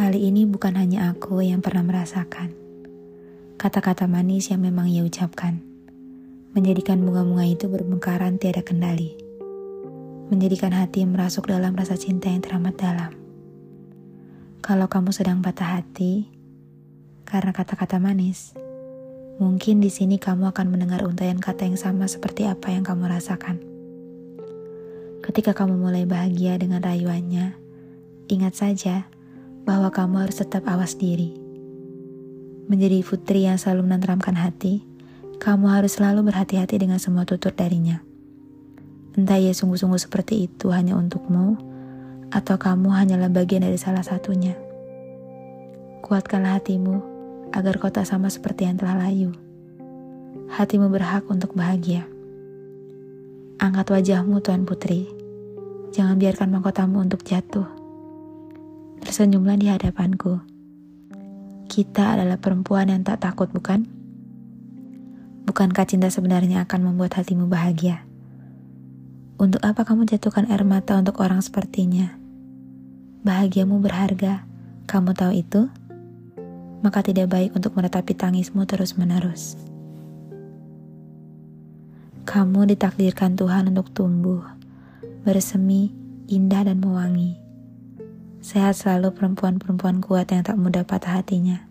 Kali ini bukan hanya aku yang pernah merasakan. Kata-kata manis yang memang ia ucapkan. Menjadikan bunga-bunga itu bermekaran tiada kendali. Menjadikan hati merasuk dalam rasa cinta yang teramat dalam. Kalau kamu sedang patah hati, karena kata-kata manis, mungkin di sini kamu akan mendengar untayan kata yang sama seperti apa yang kamu rasakan. Ketika kamu mulai bahagia dengan rayuannya, ingat saja bahwa kamu harus tetap awas diri. Menjadi putri yang selalu menenteramkan hati, kamu harus selalu berhati-hati dengan semua tutur darinya. Entah ia sungguh-sungguh seperti itu hanya untukmu, atau kamu hanyalah bagian dari salah satunya. Kuatkanlah hatimu agar kau tak sama seperti yang telah layu. Hatimu berhak untuk bahagia. Angkat wajahmu, Tuan Putri. Jangan biarkan mahkotamu untuk jatuh. Tersenyumlah di hadapanku. Kita adalah perempuan yang tak takut, bukan? Bukankah cinta sebenarnya akan membuat hatimu bahagia? Untuk apa kamu jatuhkan air mata untuk orang sepertinya? Bahagiamu berharga, kamu tahu itu? Maka tidak baik untuk meratapi tangismu terus-menerus. Kamu ditakdirkan Tuhan untuk tumbuh, bersemi, indah dan mewangi. Sehat selalu perempuan-perempuan kuat yang tak mudah patah hatinya.